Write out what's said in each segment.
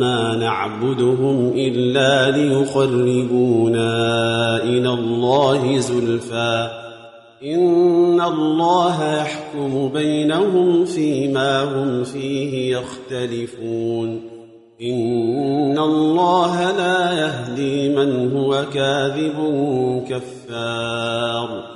ما نعبدهم إلا ليقربونا إلى الله زلفى. إن الله يحكم بينهم فيما هم فيه يختلفون. إن الله لا يهدي من هو كاذب كفار.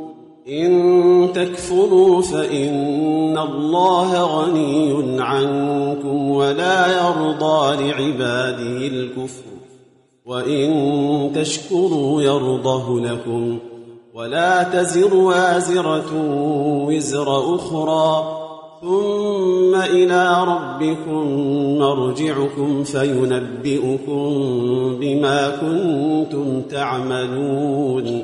إن تكفروا فإن الله غني عنكم ولا يرضى لعباده الكفر وإن تشكروا يرضه لكم ولا تزر وازرة وزر أخرى ثم إلى ربكم مرجعكم فينبئكم بما كنتم تعملون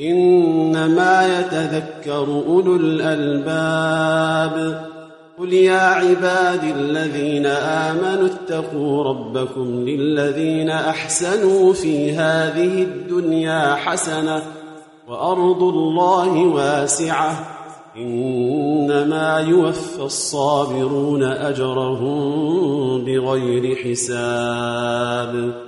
إنما يتذكر أولو الألباب. قل يا عبادي الذين آمنوا اتقوا ربكم للذين أحسنوا في هذه الدنيا حسنة وأرض الله واسعة. إنما يوفى الصابرون أجرهم بغير حساب.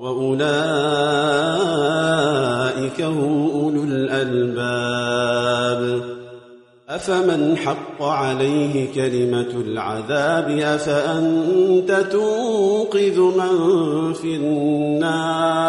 وأولئك هم أولو الألباب. أفمن حق عليه كلمة العذاب؟ أفأنت تنقذ من في النار؟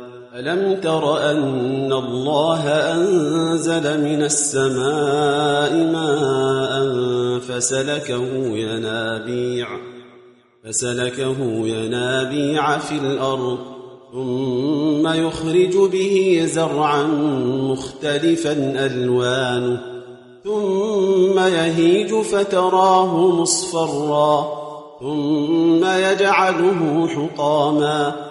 الم تر ان الله انزل من السماء ماء فسلكه ينابيع فسلكه ينابيع في الأرض ثم يخرج به زرعا مختلفا ألوانه ثم يهيج فتراه مصفرا ثم يجعله حطاما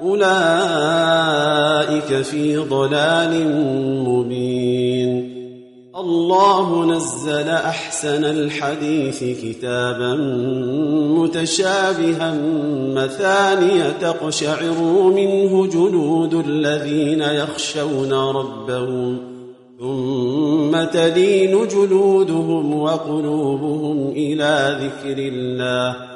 أولئك في ضلال مبين. الله نزل أحسن الحديث كتابا متشابها مثانية تقشعر منه جلود الذين يخشون ربهم ثم تلين جلودهم وقلوبهم إلى ذكر الله.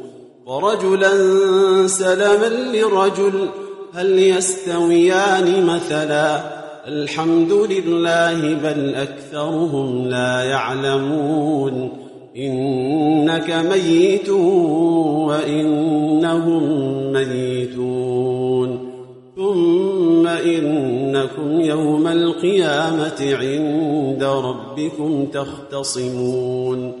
ورجلا سلما لرجل هل يستويان مثلا؟ الحمد لله بل أكثرهم لا يعلمون إنك ميت وإنهم ميتون. ثم إنكم يوم القيامة عند ربكم تختصمون.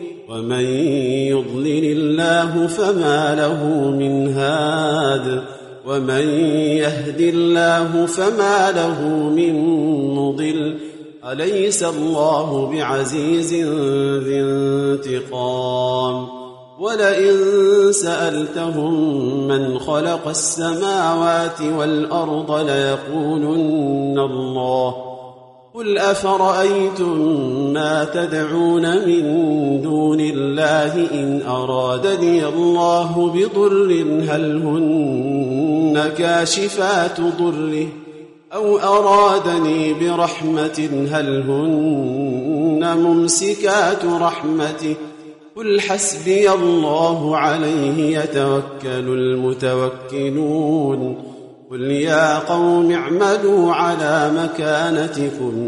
ومن يضلل الله فما له من هاد ومن يهد الله فما له من مضل أليس الله بعزيز ذي انتقام ولئن سألتهم من خلق السماوات والأرض ليقولن الله قل أفرأيتم ما تدعون من دون الله إن أرادني الله بضر هل هن كاشفات ضره؟ أو أرادني برحمة هل هن ممسكات رحمته؟ قل حسبي الله عليه يتوكل المتوكلون. قل يا قوم اعملوا على مكانتكم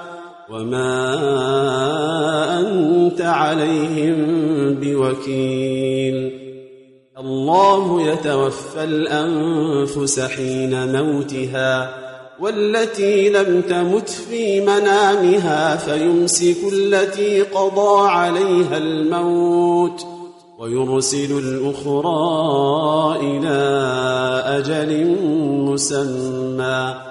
وما انت عليهم بوكيل الله يتوفى الانفس حين موتها والتي لم تمت في منامها فيمسك التي قضى عليها الموت ويرسل الاخرى إلى أجل مسمى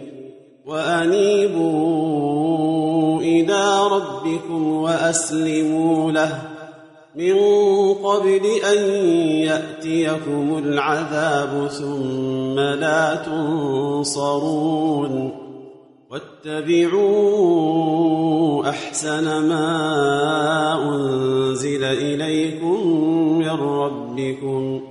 وأنيبوا إلى ربكم وأسلموا له من قبل أن يأتيكم العذاب ثم لا تنصرون واتبعوا أحسن ما أنزل إليكم من ربكم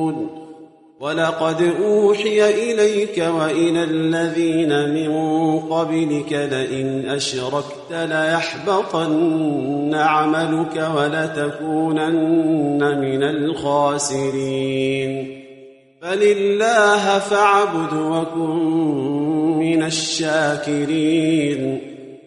ولقد أوحي إليك وإلى الذين من قبلك لئن أشركت ليحبطن عملك ولتكونن من الخاسرين. فلله فاعبد وكن من الشاكرين.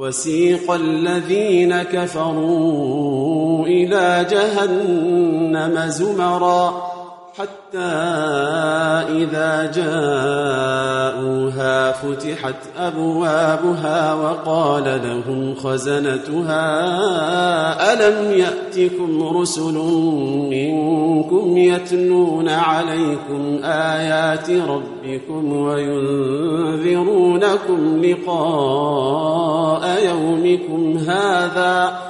وسيق الذين كفروا إلى جهنم زمرا. حتى إذا جاءوها فتحت أبوابها وقال لهم خزنتها ألم يأتكم رسل منكم يتلون عليكم آيات ربكم وينذرونكم لقاء يومكم هذا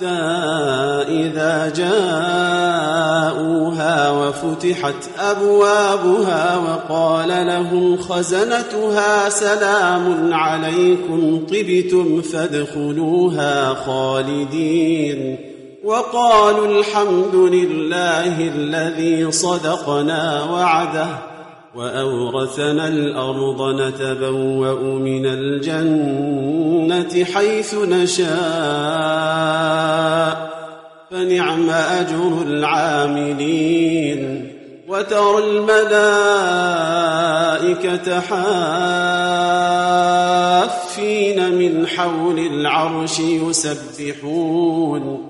حتى إذا جاءوها وفتحت أبوابها وقال لهم خزنتها سلام عليكم طبتم فادخلوها خالدين. وقالوا الحمد لله الذي صدقنا وعده. وأورثنا الأرض نتبوأ من الجنة حيث نشاء. فنعم أجر العاملين. وترى الملائكة حافين من حول العرش يسبحون.